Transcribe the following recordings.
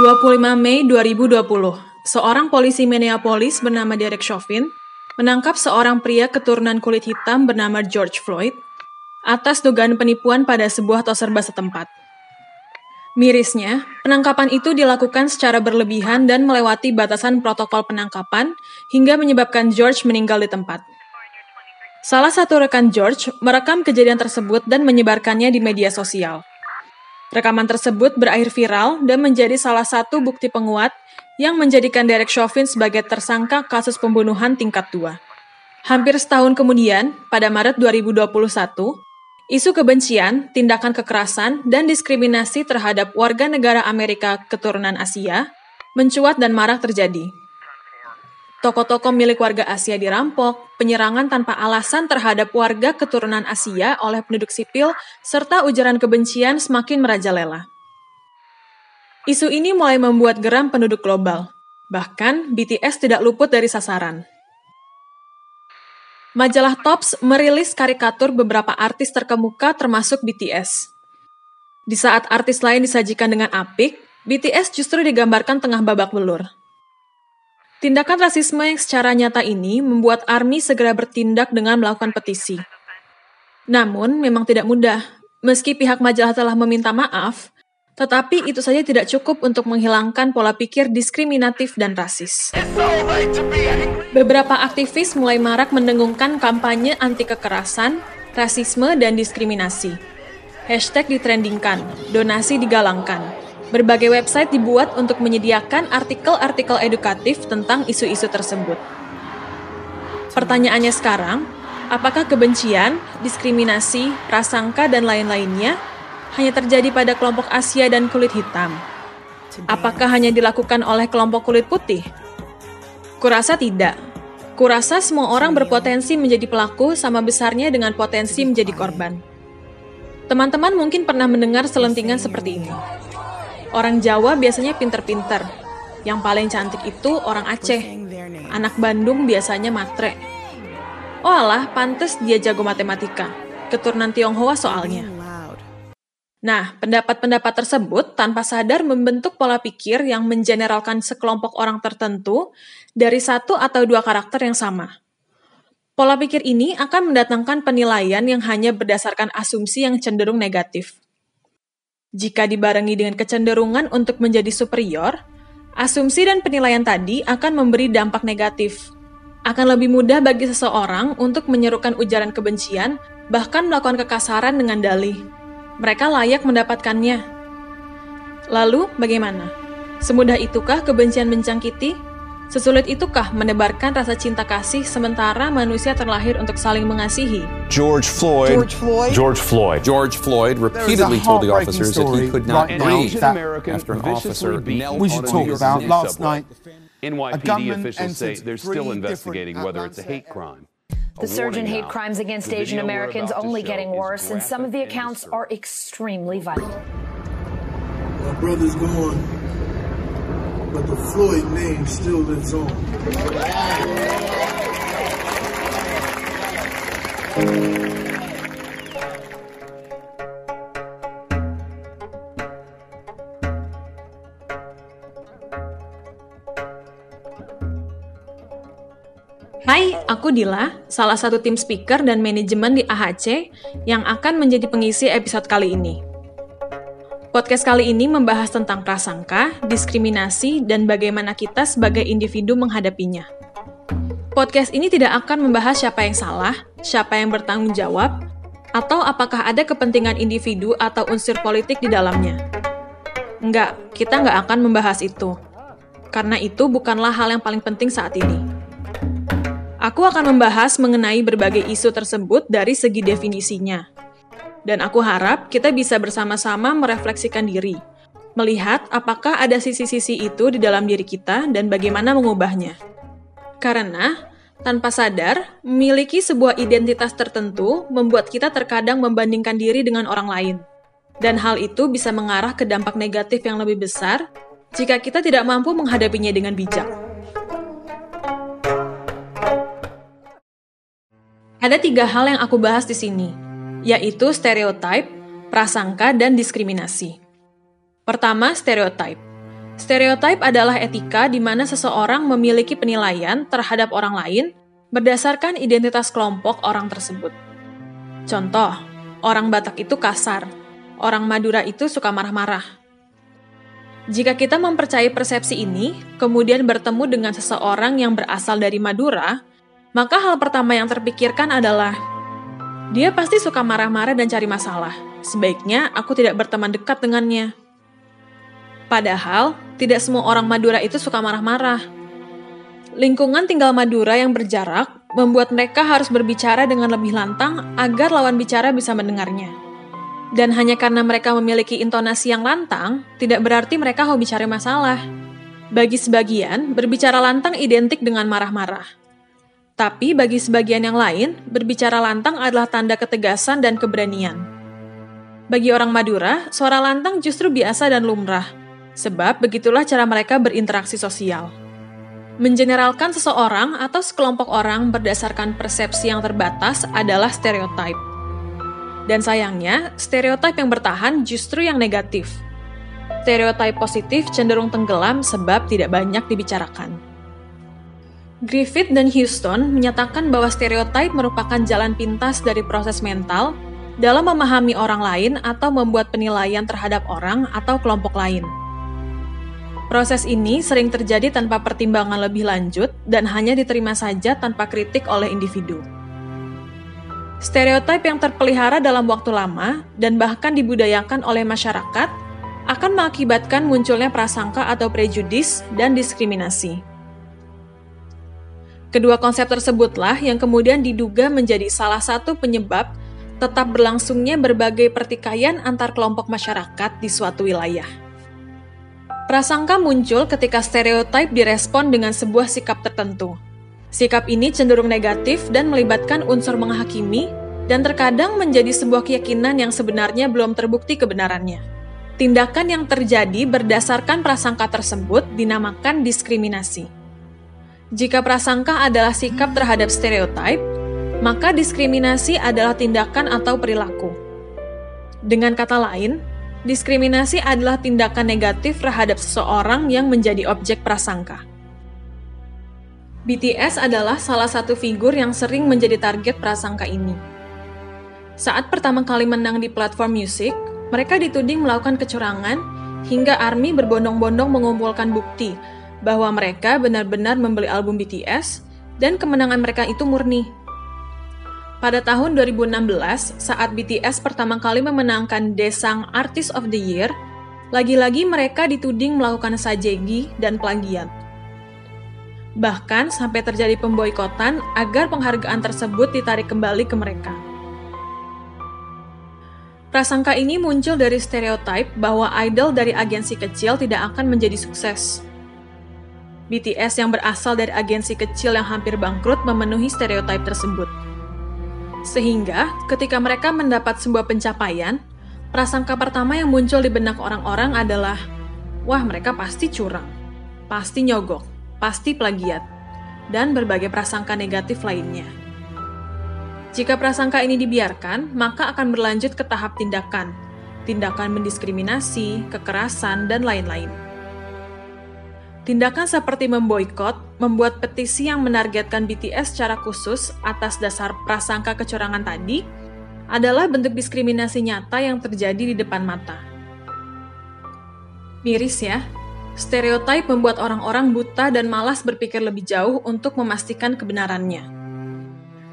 25 Mei 2020, seorang polisi Minneapolis bernama Derek Chauvin menangkap seorang pria keturunan kulit hitam bernama George Floyd atas dugaan penipuan pada sebuah tos serba setempat. Mirisnya, penangkapan itu dilakukan secara berlebihan dan melewati batasan protokol penangkapan hingga menyebabkan George meninggal di tempat. Salah satu rekan George merekam kejadian tersebut dan menyebarkannya di media sosial. Rekaman tersebut berakhir viral dan menjadi salah satu bukti penguat yang menjadikan Derek Chauvin sebagai tersangka kasus pembunuhan tingkat 2. Hampir setahun kemudian, pada Maret 2021, isu kebencian, tindakan kekerasan, dan diskriminasi terhadap warga negara Amerika keturunan Asia mencuat dan marak terjadi. Toko-toko milik warga Asia dirampok, penyerangan tanpa alasan terhadap warga keturunan Asia oleh penduduk sipil, serta ujaran kebencian semakin merajalela. Isu ini mulai membuat geram penduduk global. Bahkan, BTS tidak luput dari sasaran. Majalah Tops merilis karikatur beberapa artis terkemuka termasuk BTS. Di saat artis lain disajikan dengan apik, BTS justru digambarkan tengah babak belur. Tindakan rasisme yang secara nyata ini membuat ARMY segera bertindak dengan melakukan petisi. Namun, memang tidak mudah. Meski pihak majalah telah meminta maaf, tetapi itu saja tidak cukup untuk menghilangkan pola pikir diskriminatif dan rasis. Beberapa aktivis mulai marak mendengungkan kampanye anti kekerasan, rasisme, dan diskriminasi. Hashtag ditrendingkan, donasi digalangkan, Berbagai website dibuat untuk menyediakan artikel-artikel edukatif tentang isu-isu tersebut. Pertanyaannya sekarang, apakah kebencian, diskriminasi, prasangka, dan lain-lainnya hanya terjadi pada kelompok Asia dan kulit hitam? Apakah hanya dilakukan oleh kelompok kulit putih? Kurasa tidak. Kurasa semua orang berpotensi menjadi pelaku sama besarnya dengan potensi menjadi korban. Teman-teman mungkin pernah mendengar selentingan seperti ini. Orang Jawa biasanya pinter-pinter. Yang paling cantik itu orang Aceh. Anak Bandung biasanya matre. Oh alah, pantes dia jago matematika. Keturunan Tionghoa soalnya. Nah, pendapat-pendapat tersebut tanpa sadar membentuk pola pikir yang mengeneralkan sekelompok orang tertentu dari satu atau dua karakter yang sama. Pola pikir ini akan mendatangkan penilaian yang hanya berdasarkan asumsi yang cenderung negatif. Jika dibarengi dengan kecenderungan untuk menjadi superior, asumsi dan penilaian tadi akan memberi dampak negatif. Akan lebih mudah bagi seseorang untuk menyerukan ujaran kebencian, bahkan melakukan kekasaran dengan dalih. Mereka layak mendapatkannya. Lalu, bagaimana? Semudah itukah kebencian mencangkiti? Sesulit itukah menebarkan rasa cinta kasih sementara manusia terlahir untuk saling mengasihi? George Floyd. George Floyd. George Floyd. George Floyd repeatedly told the officers that he could not right breathe after an officer knelt we should on talk about last night. NYPD officials say they're still investigating whether it's a hate crime. The surge in hate crimes against Asian Americans only getting worse, and some of the accounts are extremely violent. My brother's gone, but the Floyd name still lives on. Hai, aku Dila, salah satu tim speaker dan manajemen di AHC yang akan menjadi pengisi episode kali ini. Podcast kali ini membahas tentang prasangka, diskriminasi, dan bagaimana kita sebagai individu menghadapinya. Podcast ini tidak akan membahas siapa yang salah, siapa yang bertanggung jawab, atau apakah ada kepentingan individu atau unsur politik di dalamnya. Enggak, kita nggak akan membahas itu. Karena itu bukanlah hal yang paling penting saat ini. Aku akan membahas mengenai berbagai isu tersebut dari segi definisinya. Dan aku harap kita bisa bersama-sama merefleksikan diri, melihat apakah ada sisi-sisi itu di dalam diri kita dan bagaimana mengubahnya. Karena, tanpa sadar, memiliki sebuah identitas tertentu membuat kita terkadang membandingkan diri dengan orang lain. Dan hal itu bisa mengarah ke dampak negatif yang lebih besar jika kita tidak mampu menghadapinya dengan bijak. Ada tiga hal yang aku bahas di sini, yaitu stereotype, prasangka, dan diskriminasi. Pertama, stereotype. Stereotype adalah etika di mana seseorang memiliki penilaian terhadap orang lain berdasarkan identitas kelompok orang tersebut. Contoh, orang Batak itu kasar, orang Madura itu suka marah-marah. Jika kita mempercayai persepsi ini, kemudian bertemu dengan seseorang yang berasal dari Madura, maka hal pertama yang terpikirkan adalah dia pasti suka marah-marah dan cari masalah. Sebaiknya aku tidak berteman dekat dengannya. Padahal, tidak semua orang Madura itu suka marah-marah. Lingkungan tinggal Madura yang berjarak membuat mereka harus berbicara dengan lebih lantang agar lawan bicara bisa mendengarnya. Dan hanya karena mereka memiliki intonasi yang lantang, tidak berarti mereka hobi cari masalah. Bagi sebagian, berbicara lantang identik dengan marah-marah. Tapi bagi sebagian yang lain, berbicara lantang adalah tanda ketegasan dan keberanian. Bagi orang Madura, suara lantang justru biasa dan lumrah, Sebab begitulah cara mereka berinteraksi sosial. Mengeneralkan seseorang atau sekelompok orang berdasarkan persepsi yang terbatas adalah stereotip. Dan sayangnya, stereotip yang bertahan justru yang negatif. Stereotip positif cenderung tenggelam sebab tidak banyak dibicarakan. Griffith dan Houston menyatakan bahwa stereotip merupakan jalan pintas dari proses mental dalam memahami orang lain atau membuat penilaian terhadap orang atau kelompok lain. Proses ini sering terjadi tanpa pertimbangan lebih lanjut dan hanya diterima saja tanpa kritik oleh individu. Stereotip yang terpelihara dalam waktu lama dan bahkan dibudayakan oleh masyarakat akan mengakibatkan munculnya prasangka atau prejudis dan diskriminasi. Kedua konsep tersebutlah yang kemudian diduga menjadi salah satu penyebab tetap berlangsungnya berbagai pertikaian antar kelompok masyarakat di suatu wilayah. Prasangka muncul ketika stereotip direspon dengan sebuah sikap tertentu. Sikap ini cenderung negatif dan melibatkan unsur menghakimi dan terkadang menjadi sebuah keyakinan yang sebenarnya belum terbukti kebenarannya. Tindakan yang terjadi berdasarkan prasangka tersebut dinamakan diskriminasi. Jika prasangka adalah sikap terhadap stereotip, maka diskriminasi adalah tindakan atau perilaku. Dengan kata lain, Diskriminasi adalah tindakan negatif terhadap seseorang yang menjadi objek prasangka. BTS adalah salah satu figur yang sering menjadi target prasangka ini. Saat pertama kali menang di platform musik, mereka dituding melakukan kecurangan hingga ARMY berbondong-bondong mengumpulkan bukti bahwa mereka benar-benar membeli album BTS dan kemenangan mereka itu murni. Pada tahun 2016, saat BTS pertama kali memenangkan Desang Artist of the Year, lagi-lagi mereka dituding melakukan sajegi dan plagiat. Bahkan sampai terjadi pemboikotan agar penghargaan tersebut ditarik kembali ke mereka. Prasangka ini muncul dari stereotip bahwa idol dari agensi kecil tidak akan menjadi sukses. BTS yang berasal dari agensi kecil yang hampir bangkrut memenuhi stereotip tersebut. Sehingga, ketika mereka mendapat sebuah pencapaian, prasangka pertama yang muncul di benak orang-orang adalah, wah mereka pasti curang, pasti nyogok, pasti plagiat, dan berbagai prasangka negatif lainnya. Jika prasangka ini dibiarkan, maka akan berlanjut ke tahap tindakan, tindakan mendiskriminasi, kekerasan, dan lain-lain. Tindakan seperti memboikot, membuat petisi yang menargetkan BTS secara khusus atas dasar prasangka kecurangan tadi adalah bentuk diskriminasi nyata yang terjadi di depan mata. Miris ya, stereotip membuat orang-orang buta dan malas berpikir lebih jauh untuk memastikan kebenarannya.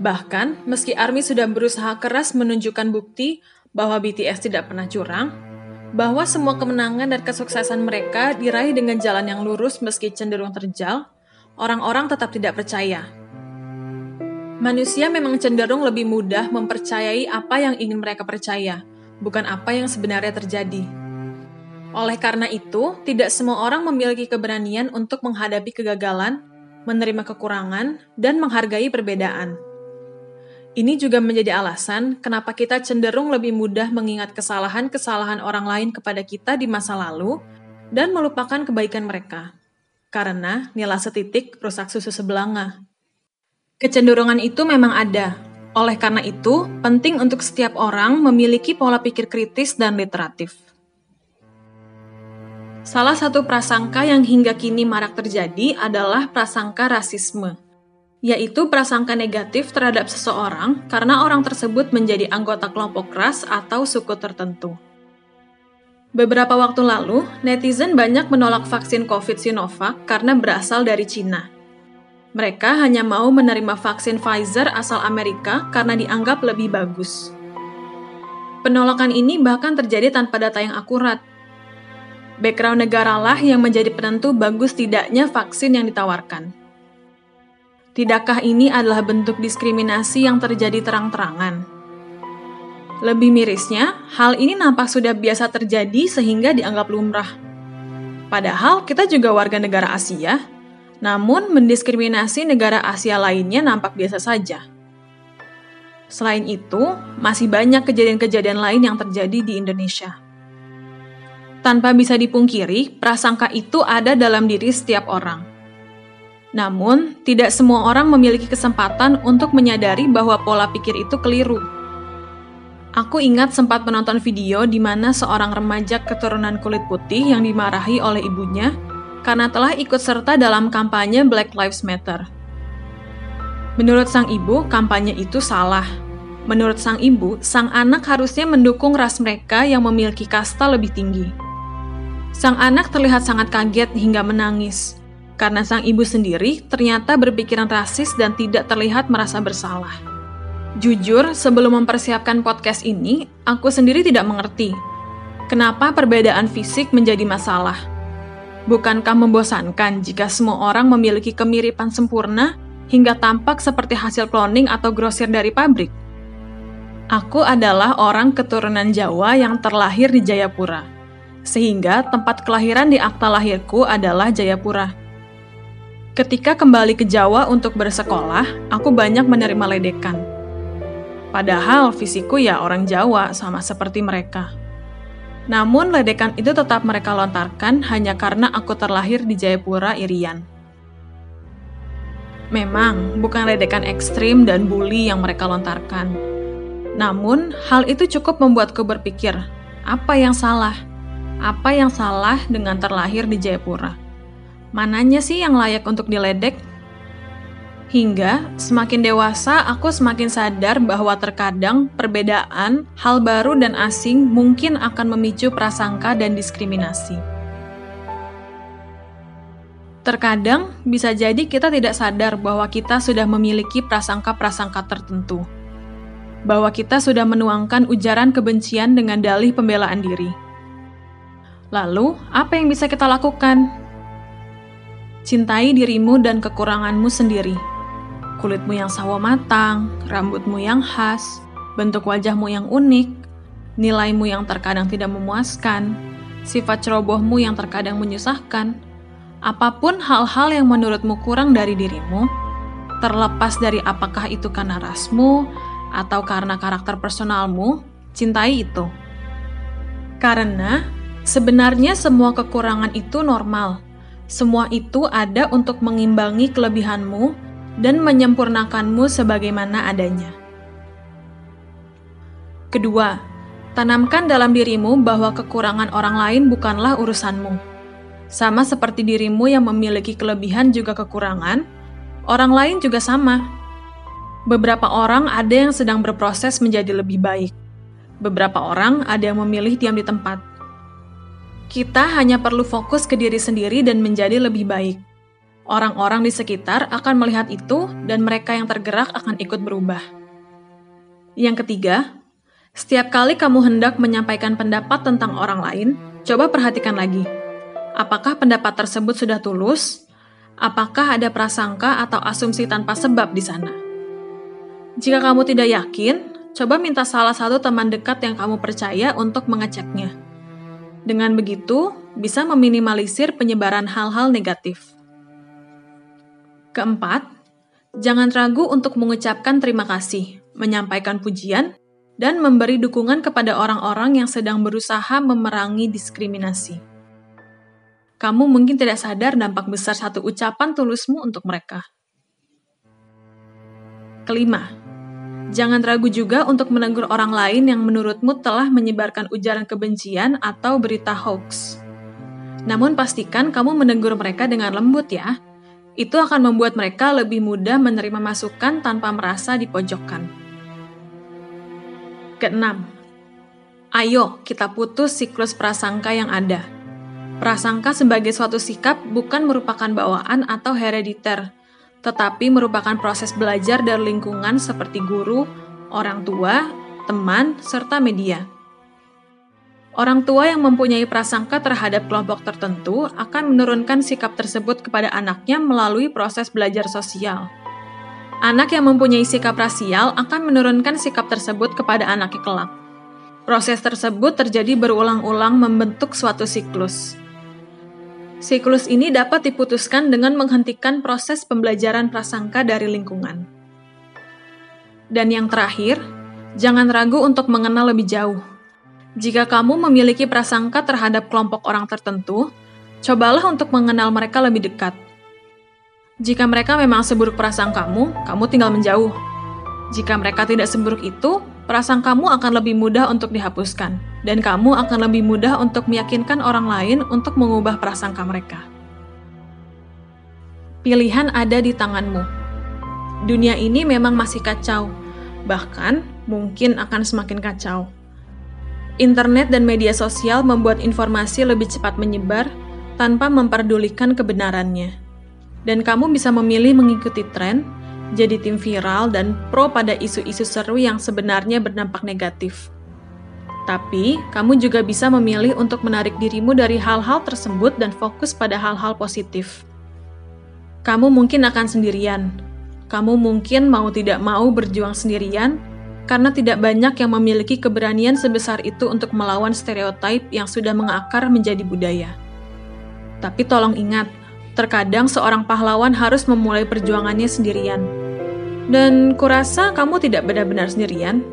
Bahkan, meski ARMY sudah berusaha keras menunjukkan bukti bahwa BTS tidak pernah curang, bahwa semua kemenangan dan kesuksesan mereka diraih dengan jalan yang lurus meski cenderung terjal, orang-orang tetap tidak percaya. Manusia memang cenderung lebih mudah mempercayai apa yang ingin mereka percaya, bukan apa yang sebenarnya terjadi. Oleh karena itu, tidak semua orang memiliki keberanian untuk menghadapi kegagalan, menerima kekurangan, dan menghargai perbedaan. Ini juga menjadi alasan kenapa kita cenderung lebih mudah mengingat kesalahan-kesalahan orang lain kepada kita di masa lalu dan melupakan kebaikan mereka. Karena nilai setitik rusak susu sebelanga. Kecenderungan itu memang ada. Oleh karena itu, penting untuk setiap orang memiliki pola pikir kritis dan literatif. Salah satu prasangka yang hingga kini marak terjadi adalah prasangka rasisme, yaitu prasangka negatif terhadap seseorang karena orang tersebut menjadi anggota kelompok ras atau suku tertentu. Beberapa waktu lalu, netizen banyak menolak vaksin COVID Sinovac karena berasal dari Cina. Mereka hanya mau menerima vaksin Pfizer asal Amerika karena dianggap lebih bagus. Penolakan ini bahkan terjadi tanpa data yang akurat, background negaralah yang menjadi penentu bagus tidaknya vaksin yang ditawarkan. Tidakkah ini adalah bentuk diskriminasi yang terjadi terang-terangan? Lebih mirisnya, hal ini nampak sudah biasa terjadi sehingga dianggap lumrah. Padahal kita juga warga negara Asia, namun mendiskriminasi negara Asia lainnya nampak biasa saja. Selain itu, masih banyak kejadian-kejadian lain yang terjadi di Indonesia. Tanpa bisa dipungkiri, prasangka itu ada dalam diri setiap orang. Namun, tidak semua orang memiliki kesempatan untuk menyadari bahwa pola pikir itu keliru. Aku ingat sempat menonton video di mana seorang remaja keturunan kulit putih yang dimarahi oleh ibunya karena telah ikut serta dalam kampanye Black Lives Matter. Menurut sang ibu, kampanye itu salah. Menurut sang ibu, sang anak harusnya mendukung ras mereka yang memiliki kasta lebih tinggi. Sang anak terlihat sangat kaget hingga menangis, karena sang ibu sendiri ternyata berpikiran rasis dan tidak terlihat merasa bersalah. Jujur, sebelum mempersiapkan podcast ini, aku sendiri tidak mengerti kenapa perbedaan fisik menjadi masalah. Bukankah membosankan jika semua orang memiliki kemiripan sempurna hingga tampak seperti hasil cloning atau grosir dari pabrik? Aku adalah orang keturunan Jawa yang terlahir di Jayapura sehingga tempat kelahiran di akta lahirku adalah Jayapura. Ketika kembali ke Jawa untuk bersekolah, aku banyak menerima ledekan. Padahal fisikku ya orang Jawa sama seperti mereka. Namun ledekan itu tetap mereka lontarkan hanya karena aku terlahir di Jayapura, Irian. Memang bukan ledekan ekstrim dan bully yang mereka lontarkan. Namun, hal itu cukup membuatku berpikir, apa yang salah? Apa yang salah dengan terlahir di Jayapura? Mananya sih yang layak untuk diledek? Hingga semakin dewasa, aku semakin sadar bahwa terkadang perbedaan, hal baru dan asing mungkin akan memicu prasangka dan diskriminasi. Terkadang bisa jadi kita tidak sadar bahwa kita sudah memiliki prasangka-prasangka tertentu, bahwa kita sudah menuangkan ujaran kebencian dengan dalih pembelaan diri Lalu, apa yang bisa kita lakukan? Cintai dirimu dan kekuranganmu sendiri. Kulitmu yang sawo matang, rambutmu yang khas, bentuk wajahmu yang unik, nilaimu yang terkadang tidak memuaskan, sifat cerobohmu yang terkadang menyusahkan, apa pun hal-hal yang menurutmu kurang dari dirimu, terlepas dari apakah itu karena rasmu atau karena karakter personalmu, cintai itu. Karena Sebenarnya semua kekurangan itu normal. Semua itu ada untuk mengimbangi kelebihanmu dan menyempurnakanmu sebagaimana adanya. Kedua, tanamkan dalam dirimu bahwa kekurangan orang lain bukanlah urusanmu. Sama seperti dirimu yang memiliki kelebihan juga kekurangan, orang lain juga sama. Beberapa orang ada yang sedang berproses menjadi lebih baik. Beberapa orang ada yang memilih diam di tempat kita hanya perlu fokus ke diri sendiri dan menjadi lebih baik. Orang-orang di sekitar akan melihat itu, dan mereka yang tergerak akan ikut berubah. Yang ketiga, setiap kali kamu hendak menyampaikan pendapat tentang orang lain, coba perhatikan lagi. Apakah pendapat tersebut sudah tulus? Apakah ada prasangka atau asumsi tanpa sebab di sana? Jika kamu tidak yakin, coba minta salah satu teman dekat yang kamu percaya untuk mengeceknya. Dengan begitu, bisa meminimalisir penyebaran hal-hal negatif. Keempat, jangan ragu untuk mengucapkan terima kasih, menyampaikan pujian, dan memberi dukungan kepada orang-orang yang sedang berusaha memerangi diskriminasi. Kamu mungkin tidak sadar dampak besar satu ucapan tulusmu untuk mereka. Kelima, Jangan ragu juga untuk menegur orang lain yang menurutmu telah menyebarkan ujaran kebencian atau berita hoax. Namun pastikan kamu menegur mereka dengan lembut ya. Itu akan membuat mereka lebih mudah menerima masukan tanpa merasa dipojokkan. Keenam, ayo kita putus siklus prasangka yang ada. Prasangka sebagai suatu sikap bukan merupakan bawaan atau herediter, tetapi merupakan proses belajar dari lingkungan seperti guru, orang tua, teman, serta media. Orang tua yang mempunyai prasangka terhadap kelompok tertentu akan menurunkan sikap tersebut kepada anaknya melalui proses belajar sosial. Anak yang mempunyai sikap rasial akan menurunkan sikap tersebut kepada anaknya kelak. Proses tersebut terjadi berulang-ulang membentuk suatu siklus. Siklus ini dapat diputuskan dengan menghentikan proses pembelajaran prasangka dari lingkungan. Dan yang terakhir, jangan ragu untuk mengenal lebih jauh. Jika kamu memiliki prasangka terhadap kelompok orang tertentu, cobalah untuk mengenal mereka lebih dekat. Jika mereka memang seburuk prasangkamu, kamu tinggal menjauh. Jika mereka tidak seburuk itu, prasangkamu akan lebih mudah untuk dihapuskan, dan kamu akan lebih mudah untuk meyakinkan orang lain untuk mengubah prasangka mereka. Pilihan ada di tanganmu. Dunia ini memang masih kacau, bahkan mungkin akan semakin kacau. Internet dan media sosial membuat informasi lebih cepat menyebar tanpa memperdulikan kebenarannya. Dan kamu bisa memilih mengikuti tren jadi tim viral dan pro pada isu-isu seru yang sebenarnya berdampak negatif. Tapi, kamu juga bisa memilih untuk menarik dirimu dari hal-hal tersebut dan fokus pada hal-hal positif. Kamu mungkin akan sendirian. Kamu mungkin mau tidak mau berjuang sendirian karena tidak banyak yang memiliki keberanian sebesar itu untuk melawan stereotip yang sudah mengakar menjadi budaya. Tapi tolong ingat, terkadang seorang pahlawan harus memulai perjuangannya sendirian dan kurasa kamu tidak benar-benar sendirian,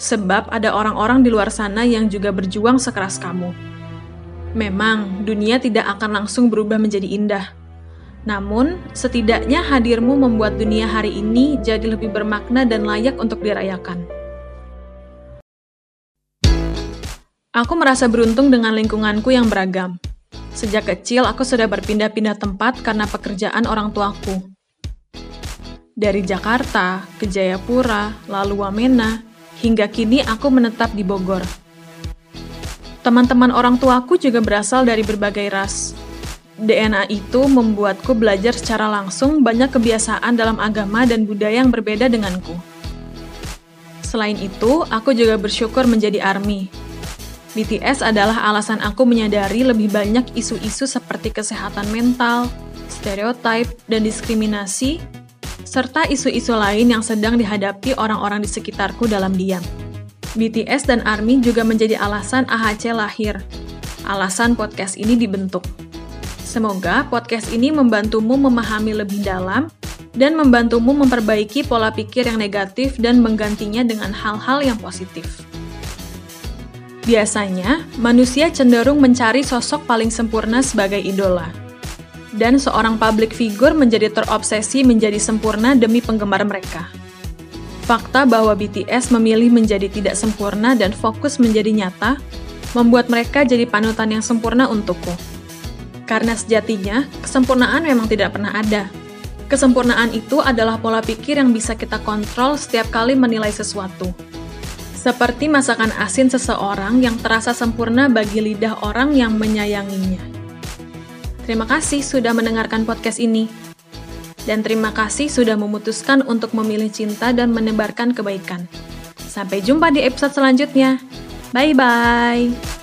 sebab ada orang-orang di luar sana yang juga berjuang sekeras kamu. Memang, dunia tidak akan langsung berubah menjadi indah. Namun, setidaknya hadirmu membuat dunia hari ini jadi lebih bermakna dan layak untuk dirayakan. Aku merasa beruntung dengan lingkunganku yang beragam. Sejak kecil, aku sudah berpindah-pindah tempat karena pekerjaan orang tuaku. Dari Jakarta ke Jayapura, lalu Wamena, hingga kini aku menetap di Bogor. Teman-teman orang tuaku juga berasal dari berbagai ras. DNA itu membuatku belajar secara langsung banyak kebiasaan dalam agama dan budaya yang berbeda denganku. Selain itu, aku juga bersyukur menjadi ARMY. BTS adalah alasan aku menyadari lebih banyak isu-isu seperti kesehatan mental, stereotip, dan diskriminasi serta isu-isu lain yang sedang dihadapi orang-orang di sekitarku dalam diam. BTS dan ARMY juga menjadi alasan AHC lahir, alasan podcast ini dibentuk. Semoga podcast ini membantumu memahami lebih dalam dan membantumu memperbaiki pola pikir yang negatif dan menggantinya dengan hal-hal yang positif. Biasanya, manusia cenderung mencari sosok paling sempurna sebagai idola dan seorang public figure menjadi terobsesi menjadi sempurna demi penggemar mereka. Fakta bahwa BTS memilih menjadi tidak sempurna dan fokus menjadi nyata membuat mereka jadi panutan yang sempurna untukku. Karena sejatinya, kesempurnaan memang tidak pernah ada. Kesempurnaan itu adalah pola pikir yang bisa kita kontrol setiap kali menilai sesuatu. Seperti masakan asin seseorang yang terasa sempurna bagi lidah orang yang menyayanginya. Terima kasih sudah mendengarkan podcast ini. Dan terima kasih sudah memutuskan untuk memilih cinta dan menebarkan kebaikan. Sampai jumpa di episode selanjutnya. Bye bye.